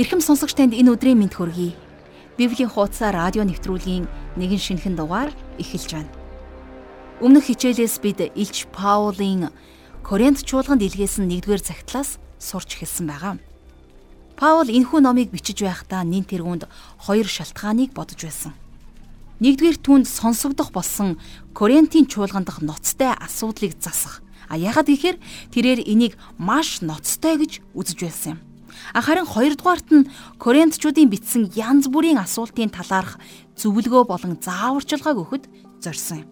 Ирхэм сонсогч танд энэ өдрийн мэнд хүргэе. Библийн хуудас радио нэвтрүүлгийн нэгэн шинэхэн дугаар эхэлж байна. Өмнөх хичээлээс бид Илч Паулийн Коринт чуулганд илгээсэн 1-р цагтлаас сурч эхэлсэн байгаа. Паул энэхүү номыг бичиж байхдаа нин тэргуунд хоёр шалтгааныг бодож байсан. Нэгдүгээр түнд сонсогдох болсон Коринтын чуулган дахь ноцтой асуудлыг засах. А яагаад гэхээр тэрээр энийг маш ноцтой гэж үзэж байсан юм. Харин хоёрдугаарт нь Коринтчуудын бичсэн янз бүрийн асуултын талаарх зөвлөгөө болон зааварчилгааг өгөхөд зорьсон юм.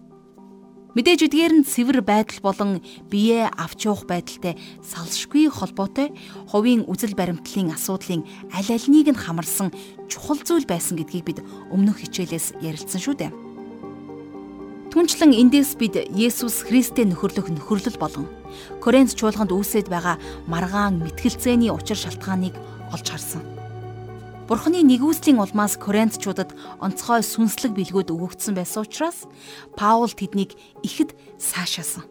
Мэдээж эдгээр нь цэвэр байдал болон биеэ авч явах байдалтай салшгүй холбоотой хувийн үзэл баримтлалын асуудлын аль альнийг нь хамарсан чухал зүйл байсан гэдгийг бид өмнөх хичээлээс ярилцсан шүү дээ. Түнчлэн эндээс бид Есүс Христтэй нөхөрлөх нөхөрлөл болон Коринт чуулганд үүсэт байгаа маргаан мэтгэлцээний учир шалтгааныг олж харсан. Бурхны нэгүслийн улмаас Коринтчуудад онцгой сүнслэг билгүүд өгөгдсөн байсан учраас Паул тэднийг ихэд саашаасан.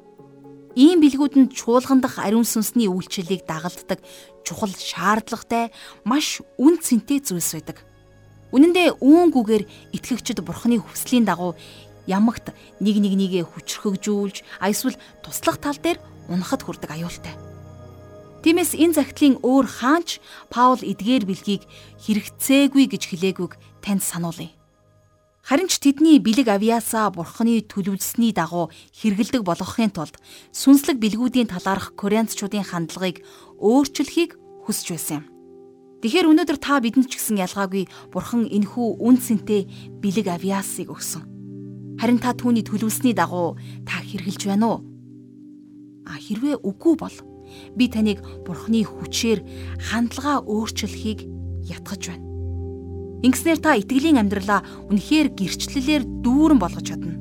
Ийм билгүүд нь чуулган дахь ариун сүнсний үйлчлэлийг дагалддаг чухал шаардлагатай маш үн цэнтэй зүйлс байдаг. Үнэн дээр үүнгүүгээр итгэгчид Бурхны хүслийн дагуу ямагт нэг нэг нэгэ хүчрхэгжүүлж эсвэл туслах тал дээр унахад хүрдэг аюултай. Тиймээс энэ загтлын өөр хаанч Паул эдгээр бэлгийг хэрэгцээгүй гэж хэлээгүйг танд сануулъя. Харин ч тэдний бэлэг авьяасаа бурхны төлөвлөсний дагуу хэрэгэлдэг болгохын тулд сүнслэг бэлгүүдийн талаарх коринтчуудын хандлагыг өөрчлөхийг хүсэж байсан юм. Тэгэхээр өнөөдөр та бидэнд ч гэсэн ялгаагүй бурхан энхүү үн цэнтэй бэлэг авьяасыг өгсөн. Харин та түүний төлөвлөсний дагуу та хэрглэж байна уу? А хэрвээ үгүй бол би таныг бурхны хүчээр хандлагаа өөрчлөхийг ятгах байна. Ингэснээр та итгэлийн амьдралаа үнэхээр гэрчлэлээр дүүрэн болгож чадна.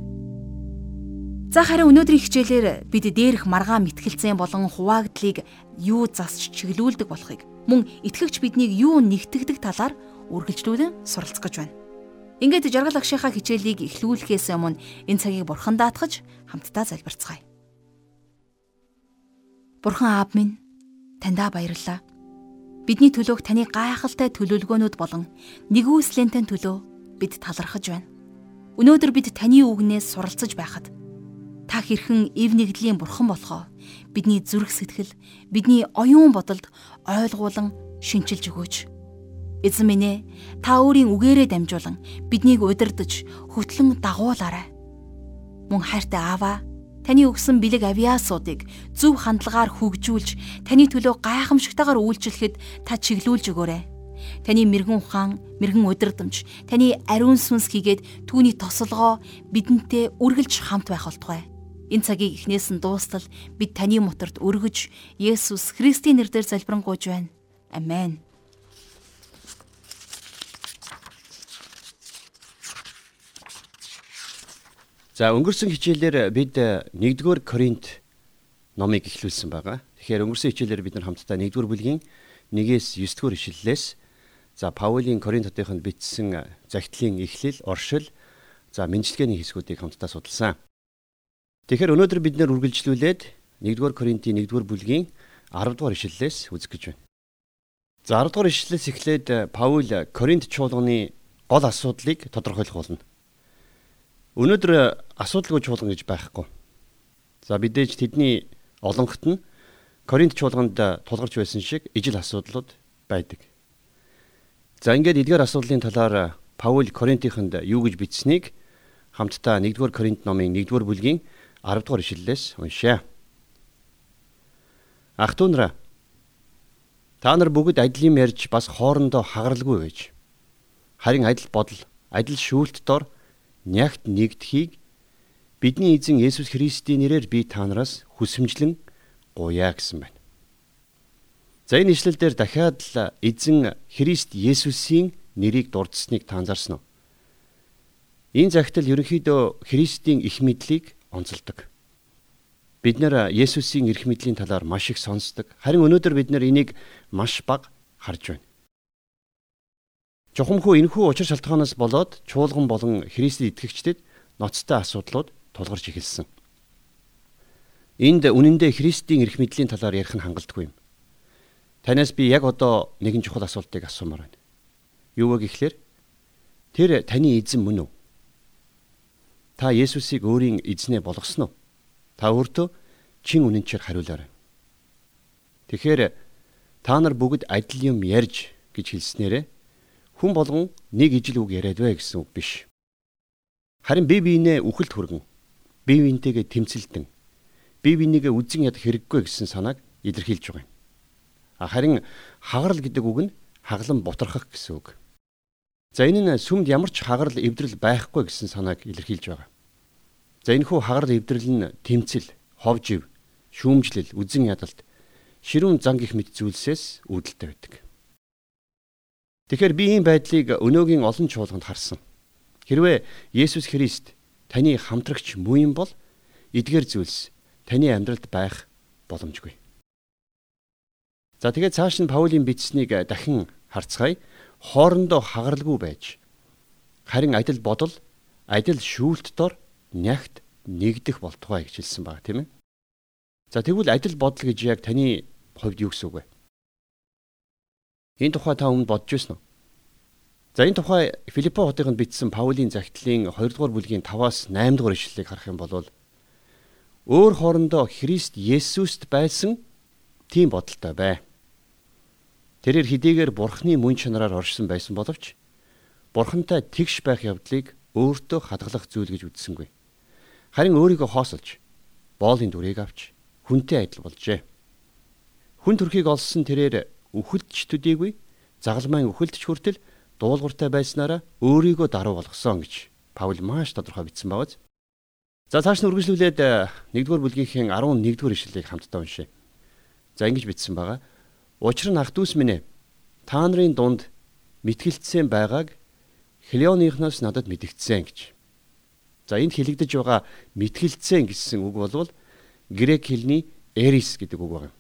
За харин өнөөдрийн хичээлээр бид дээрх маргаан мэтгэлцэн болон хуваагдлыг юу засч чиглүүлдэг болохыг мөн итгэгч биднийг юу нэгтгэдэг талаар үргэлжлүүлэн суралцах гэж байна. Ингээд жаргал агшийнхаа хичээлийг эхлүүлэхээс өмнө энэ цагийг бурхан даатгаж хамтдаа залбирцгаая. Бурхан аав минь таньдаа баярлалаа. Бидний төлөөх таны гайхалтай төлөвлөгөөнүүд болон нэгүслэнтэй төлөө бид талархаж байна. Өнөөдөр бид таны үгнээс суралцаж байхад та хэрхэн эв нэгдлийн бурхан болохоо бидний зүрх сэтгэл, бидний оюун бодолд ойлгуулан шинчилж өгөөч. Эзэн минь ээ, та өөрийн үгээрээ дамжуулан биднийг удирдах, хөтлөн дагуулаарай. Мөн хайртай ааваа, таны өгсөн бэлэг авиасуудыг зөв хандлагаар хөгжүүлж, таны төлөө гайхамшигтайгаар үйлчлэхэд та чиглүүлж өгөөрэй. Таны мэрэгэн ухаан, мэрэгэн удирдамж, таны ариун сүнс хийгээд түүний тосолгоо бидэнтэй үргэлж хамт байх болтугай. Энэ цагийг эхнээс нь дуустал бид таны моторт өргөж Есүс Христийн нэрээр залбирanгуйж байна. Амен. За өнгөрсөн хичээлээр бид 1-р Коринт номыг эхлүүлсэн байгаа. Тэгэхээр өнгөрсөн хичээлээр бид нар хамтдаа 1-р бүлгийн 1-ээс 9-р ишлэлээс за Паулийн Коринтотынд бичсэн загтлын эхлэл, оршил, за мэдлэгээний хэсгүүдийг хамтдаа судалсан. Тэгэхээр өнөөдөр бид нэр үргэлжлүүлээд 1-р Коринтын 1-р бүлгийн 10-р ишлэлээс үзэх гэж байна. За 10-р ишлэлээс эхлээд Паул Коринт чуулганы гол асуудлыг тодорхойлох болно. Өнөөдөр асуудалгүй чуулган гэж байхгүй. За мэдээж тэдний олонгот нь Коринт чуулганд тулгарч байсан шиг ижил асуудлууд байдаг. За ингээд эдгээр асуудлын талаар Паул Коринтынд юу гэж бичсэнийг хамтдаа 1-р Коринт номын 1-р бүлгийн 10-р ишлэлээс уншъя. Ах トゥ нараа та нар бүгд адил юм ярьж бас хоорондоо хагаралгүй байж харин адил бодол, адил шүүлт дор нягт нэгдэхийг бидний эзэн Есүс Христийн нэрээр би та нараас хүсэмжлэн гуяа гэсэн байна. За энэ ишлэл дээр дахиад л эзэн Христ Есүсийн нэрийг дурдсныг та анзаарсан уу? Энэ загтал ерөнхийдөө Христийн их мэдлийг онцолдог. Бид нэр Есүсийн эрх мэдлийн талаар маш их сонсдог. Харин өнөөдөр бид нэр энийг маш бага харж байна. Чухамхүү энэхүү учир шалтгаанаас болоод чуулган болон Христэд итгэгчдэд ноцтой асуудлууд тулгарч эхэлсэн. Энд үнэндээ Христийн эрх мэдлийн талаар ярих нь хангалтгүй юм. Танаас би яг одоо нэгэн чухал асуултыг асуумаар байна. Юу вэ гэхлээр тэр таны эзэн мөн үү? Та Есүсийг өөрийн эзнээ болгосноо? Та өөртөө чин үнэнчээр хариулаарай. Тэгэхээр та нар бүгд адил юм ярьж гэж хэлснээрээ хүн болгон нэг ижил үг яриад бай гэсэн үг биш. Харин бие биенээ үхэлд хүргэн бие биентэйгээ тэмцэлдэн бие бинийгээ үзэн ядах хэрэггүй гэсэн санааг илэрхийлж байгаа юм. Харин хагарал гэдэг үг нь хаглан бутрахах гэсэн үг. За энэ нь сүмд ямар ч хагарал эвдрэл байхгүй гэсэн санааг илэрхийлж байгаа. За энэ хүү хагарал эвдрэл нь тэмцэл, ховжив, шүүмжлэл, үзэн ядалт, ширүүн зан гих мэт зүйлсээс үүдэлтэй байдаг. Тэгэхээр би ийм байдлыг өнөөгийн олон чуулганд харсан. Хэрвээ Есүс Христ таны хамтрагч муу юм бол эдгээр зүйлс таны амьдралд байх боломжгүй. За тэгээд цааш нь Паулийн бичсэнийг дахин харцгаая. Хоорондоо хагаралгүй байж харин адил бодол, адил шүүлт дор нягт нэгдэх болтугай гэж хэлсэн байна тийм ээ. За тэгвэл адил бодол гэж яг таны хувьд юу гэсэн үг вэ? Энэ тухай та өмнө бодож байсан уу? За энэ тухай Филиппо хотынд бичсэн Паулийн загтлын 2 дугаар бүлгийн 5-аас 8 дугаар ишлэлийг харах юм бол өөр хоорондоо Христ Есүст байсан тийм бодолтой бай. Тэрээр хэдийгээр Бурхны мөн чанараар оршсон байсан боловч Бурхантай тэгш байх явдлыг өөртөө хадгалах зүйл гэж үзсэнгүй. Харин өөрийгөө хоосолж боолын дүрийг авч хүнтэй адил болжээ. Хүн төрхийг олсон тэрээр үхэлдч төдийгүй загалмайн үхэлдч хүртэл дуулууртай байснараа өөрийгөө даруй болгосон гэж Паул маш тодорхой бичсэн бавз. За цааш нь үргэлжлүүлээд 1-р бүлгийнхээ 11-р ишлэлийг хамтдаа уншъя. За ингэж бичсэн байгаа. Учир нь ах дүүс минь ээ та нарын дунд мэтгэлцсэн байгааг Хлеоныхноос надад мэдгдсэн гэж. За энд хэлэгдэж байгаа мэтгэлцсэн гэсэн үг бол грек хэлний эрис гэдэг үг байна.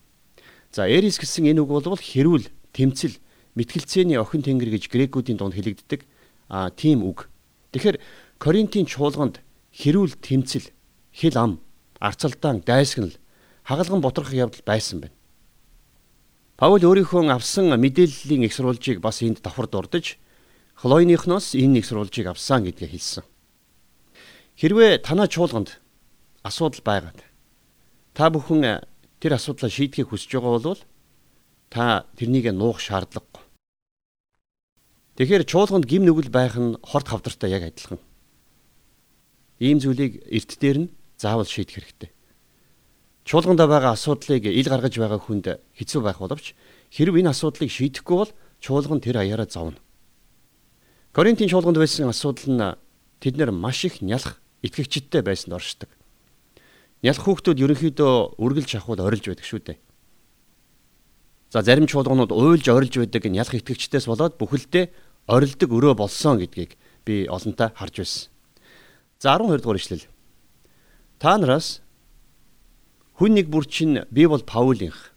За эрис гэсэн энэ үг бол хэрүүл, тэмцэл, мэтгэлцээний охин тэнгэр гэж грекүүдийн дунд хэлэгддэг а тийм үг. Тэгэхээр Коринтын чуулганд хэрүүл тэмцэл, хэл ам, арцалдаан, дайсагнал, хагалган ботрох явдал байсан байна. Паул өөрийнхөө авсан мэдээллийн их сурвалжийг бас энд давхар дурдж Хлоиныхноос энэ их сурвалжийг авсан гэдгээ хэлсэн. Хэрвээ танаа чуулганд асуудал байгаад та бүхэн тэр асуудлаа шийдэхийг хүсэж байгаа бол та тэрнийг нуух шаардлагагүй. Тэгэхээр чуулганд гим нүгэл байх нь хорт хавдартай яг адилхан. Ийм зүйлийг эрт дээр нь заавал шийдэх хэрэгтэй. Чуулганда байгаа асуудлыг ил гаргаж байгаа хүнд хэцүү байх боловч хэрв энэ асуудлыг шийдэхгүй бол чуулган тэр аяараа зовно. Коринтын чуулганд байсан асуудал нь тэд нэр маш их нялх итгэгчдтэй байсанд оршдог. Нялх хүүхдүүд ерөнхийдөө үргэлж авахуд орилж байдаг шүү дээ. За зарим чуулганууд уйлж орилж байдаг энэ ялах итгэгчдээс болоод бүхэлдээ орилдог өрөө болсон гэдгийг би олонтаа харж байсан. За 12 дугаар ишлэл. Та нараас хүн нэг бүр чинь би бол Паулынх,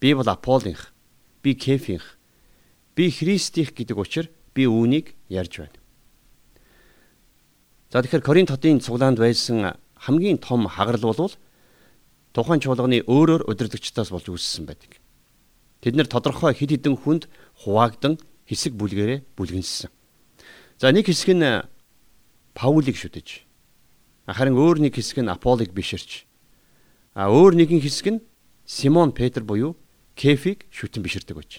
би бол Аполлынх, би Кефинх, би Христийнх гэдэг учраас би үүнийг ярьж байна. За тэгэхээр Коринт хотын цуглаанд байсан хамгийн том хагарал бол тухайн чуулганы өөрөөр удирдагчдаас болж үүссэн байдаг. Тэд нэр тодорхой хэд хэдэн хүнд хуваагдан хэсэг бүлгэрээ бүлгэнсэн. За нэг хэсэг нь Паулийг шүтэж. Харин өөр нэг хэсэг нь Аполлыг биширч. А өөр нэгэн хэсэг нь Симон Петр буюу Кефиг шүтэн биширдэг байж.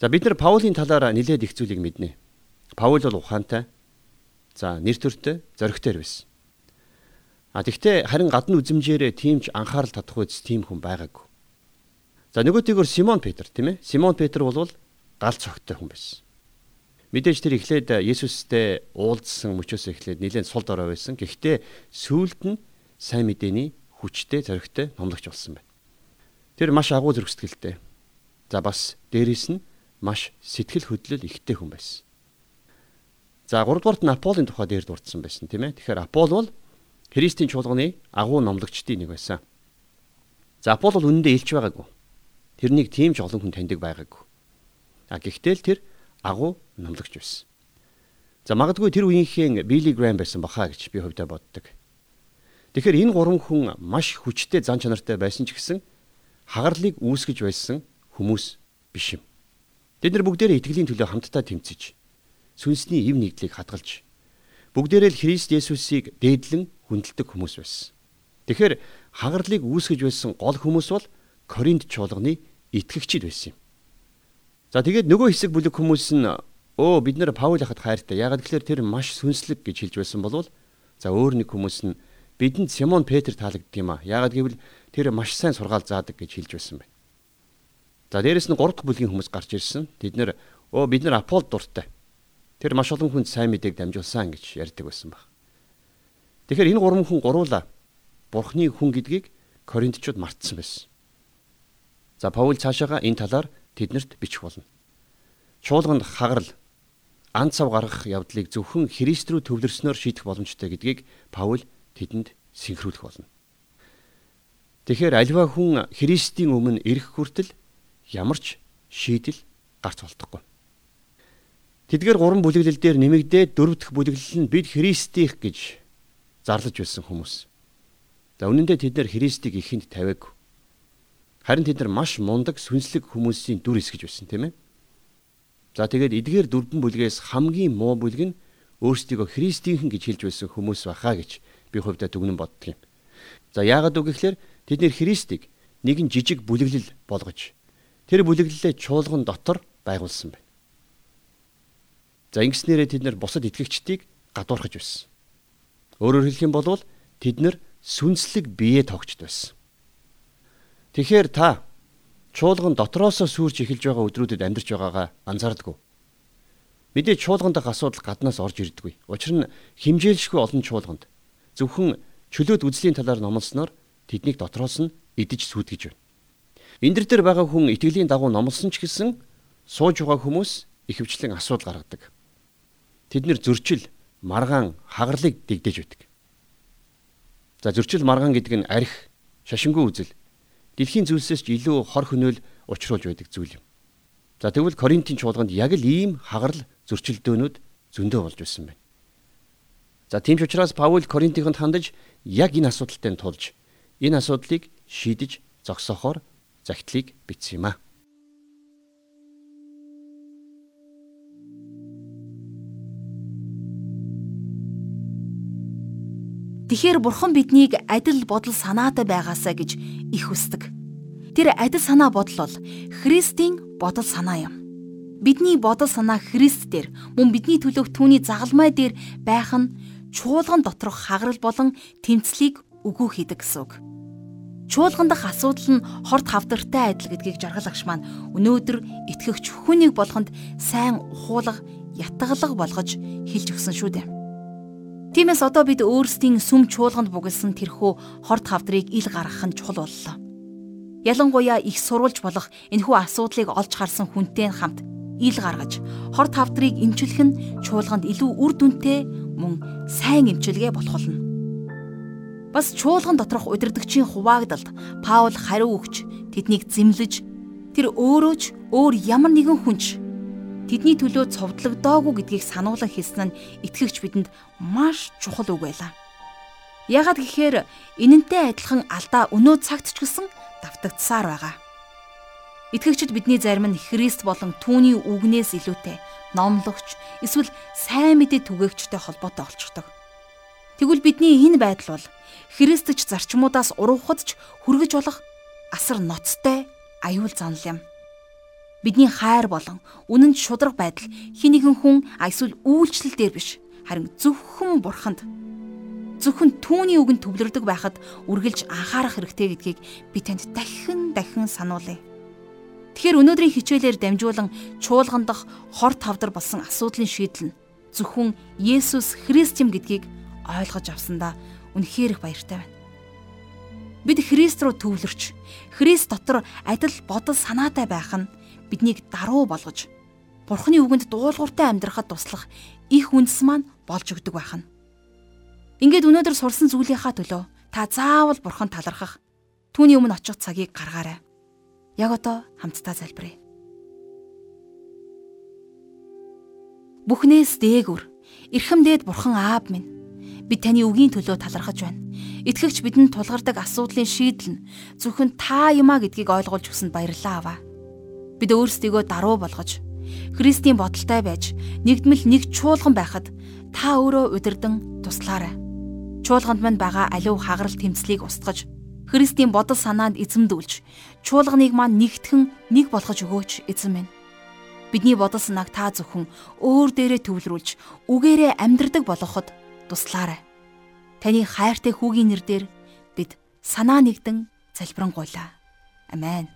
За бид нар Паулийн талаар нэлээд их зүйлийг мэднэ. Паул бол ухаантай. За нэр төртэй, зоригтой байсан. А тэгвэл харин гадна үзмжээр тиймч анхаарал татах үз тийм хүн байгаагүй. За нөгөө тийгөр Симон Петр тийм ээ. Симон Петр бол гал цогтой хүн байсан. Мэдээж тэр эхлээд Есүстэй уулзсан мөчөөс эхлээд нэлээд сул дорой байсан. Гэхдээ сүүлд нь сайн мэдээний хүчтэй зоригтой номлогч болсон байна. Тэр маш агуу зэрэг сэтгэлтэй. За бас дээрэс нь маш сэтгэл хөдлөл ихтэй хүн байсан. За 3 дугаарт нь Аполлын тухай дээр дурдсан байсан тийм ээ. Тэгэхээр Апол бол Христийн чуулганы агуу номлогчдын нэг байсан. За Апол бол үнэндээ илч байгаагүй. Тэрнийг тийм ч олон хүн таньдаг байгаагүй. А гэхдээ л тэр агуу номлогч байсан. За магадгүй тэр үеийнхэн Билли Грэм байсан баха гэж би хувьдаа боддог. Тэгэхээр энэ гурван хүн маш хүчтэй зан чанартай байсан ч гэсэн хагарлыг үүсгэж байсан хүмүүс биш юм. Бид нар бүгдээрээ итгэлийн төлөө хамтдаа тэмцэж сүнсний ив нэгдлийг хадгалж бүгдээрээ л Христ Есүсийг дээдлэн хүндэлдэг хүмүүс байсан. Тэгэхээр хагарлыг үүсгэж байсан гол хүмүүс бол Коринт чуулганы итгэгчид байсан юм. За тэгээд нөгөө хэсэг бүлэг хүмүүс нь өө бид нэр Паул хахад хайртай. Ягаад гэвэл тэр маш сүнслэг гэж хэлж байсан болвол за өөр нэг хүмүүс нь бидэнд Симон Петр таалагддаг юм а. Ягаад гэвэл тэр маш сайн сургаал заадаг гэж хэлж байсан байна. За дээрэс нь 3 дахь бүлгийн хүмүүс гарч ирсэн. Тэд нэр өө бид нар Апол дуртай. Тэр маш олон хүнд сайн мэдээг дамжуулсан гэж ярьдаг байсан баг. Тэгэхээр энэ гурван хүн гуруула Бурхны хүн гэдгийг Коринтчууд мартсан байсан. За Паул цаашаага энэ талаар тэднэрт бичих болно. Чуулганд хагарал ан цав гаргах явдлыг зөвхөн Христ рүү төвлөрснөөр шийдэх боломжтой гэдгийг Паул тэдэнд синхруулах болно. Тэгэхээр альва хүн Христийн өмнө ирэх хүртэл ямар ч шийдэл гарч болтохгүй. Тэдгээр гурван бүлэглэл дээр нэмэгдээд дөрөв дэх бүлэглэл нь бид Христийнх гэж зарлаж байсан хүмүүс. За үнэн дээр тэд нэр Христийг ихэнд тавиагүй. Харин тэд нар маш мундаг сүнслэг хүмүүсийн дүр эсгэж байсан тийм ээ. За тэгээд эдгээр дөрвөн бүлгээс хамгийн муу бүлэг нь өөрсдийгөө Христийнхэн гэж хэлж байсан хүмүүс баха гэж би хувьдаа дүгнэн боддог юм. За яагаад үг гэхээр тэд нэр Христийг нэгэн жижиг бүлэглэл болгож тэр бүлэглэлээ чуулган дотор байгуулсан байна. За ингэснээрээ тэд нар бусад итгэгчдийг гадуурхаж байсан. Өөрөөр хэлэх юм бол тэд нар сүнслэг бие тогтчд байсан. Тэгэхээр та чуулган дотроос сүрж эхэлж байгаа өдрүүдэд амьдарч байгаагаа анзаардаггүй. Мэдээ чуулган дах асуудал гаднаас орж ирдэггүй. Учир нь химжээлшгүй олон чуулганд зөвхөн чөлөөт үзлийн талаар номлосноор тэднийг дотроос нь идэж сүйтгэж байна. Эндэр дээр байгаа хүн итгэлийн дагуу номлосон ч гэсэн сууж байгаа хүмүүс ихэвчлэн асуудал гаргадаг. Тэд нэр зөрчил, маргаан, хагарлыг дэгдэж байдаг. За зөрчил маргаан гэдэг нь арх, шашингүй үзэл, дэлхийн зүйлсээс ч илүү хор хөнөөл учруулж байдаг зүйл юм. За тэгвэл Коринтын чуулганд яг л ийм хагарал зөрчилдөөнүүд зөндөө болж байсан байна. За тийм ч учраас Паул Коринтынд хандаж яг энэ асуудалтай тулж энэ асуудлыг шийдэж зогсоохоор загтлыг бичсэн юм а. Тэгэхээр бурхан биднийг адил бодол санаатай байгаасаа гэж их хүсдэг. Тэр адил санаа бодол бол Христийн бодол санаа юм. Бидний бодол санаа Христ дээр мөн бидний төлөөх түүний загалмай дээр байх нь чуулган доторх хагарал болон тэмцлийг үгүй хийдэг гэсэн үг. Чуулган дахь асуудал нь хорт хавдартай адил гэдгийг жаргалагч маань өнөөдөр итгэгч хүнийг болгонд сайн ухуулга, ятгалга болгож хэлж өгсөн шүү дээ. Тиймээс одоо бид өөрсдийн сүм чуулганд бугалсан тэрхүү хорт хавдрыг ил гаргах нь чухал боллоо. Ялангуяа их сурвалж болох энэхүү асуудлыг олж харсан хүнтэй хамт ил гаргаж хорт хавдрыг эмчлэх нь чуулганд илүү үр дүнтэй мөн сайн эмчилгээ болох болно. Бас чуулган доторх удирдгчийн хуваагдалд Паул хариу өгч тэднийг зэмлэж тэр өөрөө ч өөр ямар нэгэн хүнч тэдний төлөө цовдлогдоогүй гэдгийг сануулan хэлсэн нь итгэгч бидэнд маш чухал үг байлаа. Ягаад гэхээр энэнтэй адилхан алдаа өнөө цагт ч гэсэн давтагдсаар байгаа. Итгэгчид бидний зарим нь Христ болон түүний үгнээс илүүтэй номлогч эсвэл сайн мэдээ түгээгчтэй холбоотой олчдаг. Тэгвэл бидний энэ байдал бол Христч зарчмуудаас уруухад ч хүргэж болох асар ноцтой аюул занал юм бидний хайр болон үнэнд шудраг байдал хин нэгэн хүн эсвэл үйлчлэл дээр биш харин зөвхөн бурханд зөвхөн түүний үгэнд төвлөрдөг байхад үргэлж анхаарах хэрэгтэй гэдгийг би танд дахин дахин сануулъя. Тэгэхээр өнөөдрийн хичээлээр дамжуулан чуулган дах хор тавдар болсон асуудлын шийдэл нь зөвхөн Есүс Христ юм гэдгийг ойлгож авсандаа үнэхээр их баяртай байна. Бид Христ рүү төвлөрч Христ дотор адил бодол санаатай байх нь биднийг даруй болгож Бурхны үгэнд дуулууртай амьдрахад туслах их үндэс маань болж өгдөг байх нь. Ингээд өнөөдөр сурсан зүйлийнхаа төлөө та заавал Бурхан талархах түүний өмнө очих цагийг гаргаарай. Яг одоо хамтдаа залбирая. Бүхнээс дээгүр эрхэмдээд Бурхан Аав минь бид таны үгийн төлөө талархаж байна. Итгэгч бидэнд тулгардаг асуудлын шийдэл нь зөвхөн та юм а гэдгийг ойлгуулж өгсөнд баярлалаа аваа. Бид өөрсдийгөө даруй болгож Христийн бодолтой байж нэгдмэл нэг чуулган байхад та өөрөө удирдан туслаарай. Чуулганд мань байгаа аливаа хагарал тэмцлийг устгаж Христийн бодол санаанд эзэмдүүлж чуулганыг маань нэгтгэн нэг болгож өгөөч эзэн минь. Бидний бодол санааг та зөвхөн өөр дээрээ төвлөрүүлж үгээрээ амьдрдаг болгоход туслаарай. Таны хайртай хүүгийн нэрээр бид санаа нэгдэн залбирanгуйлаа. Амен.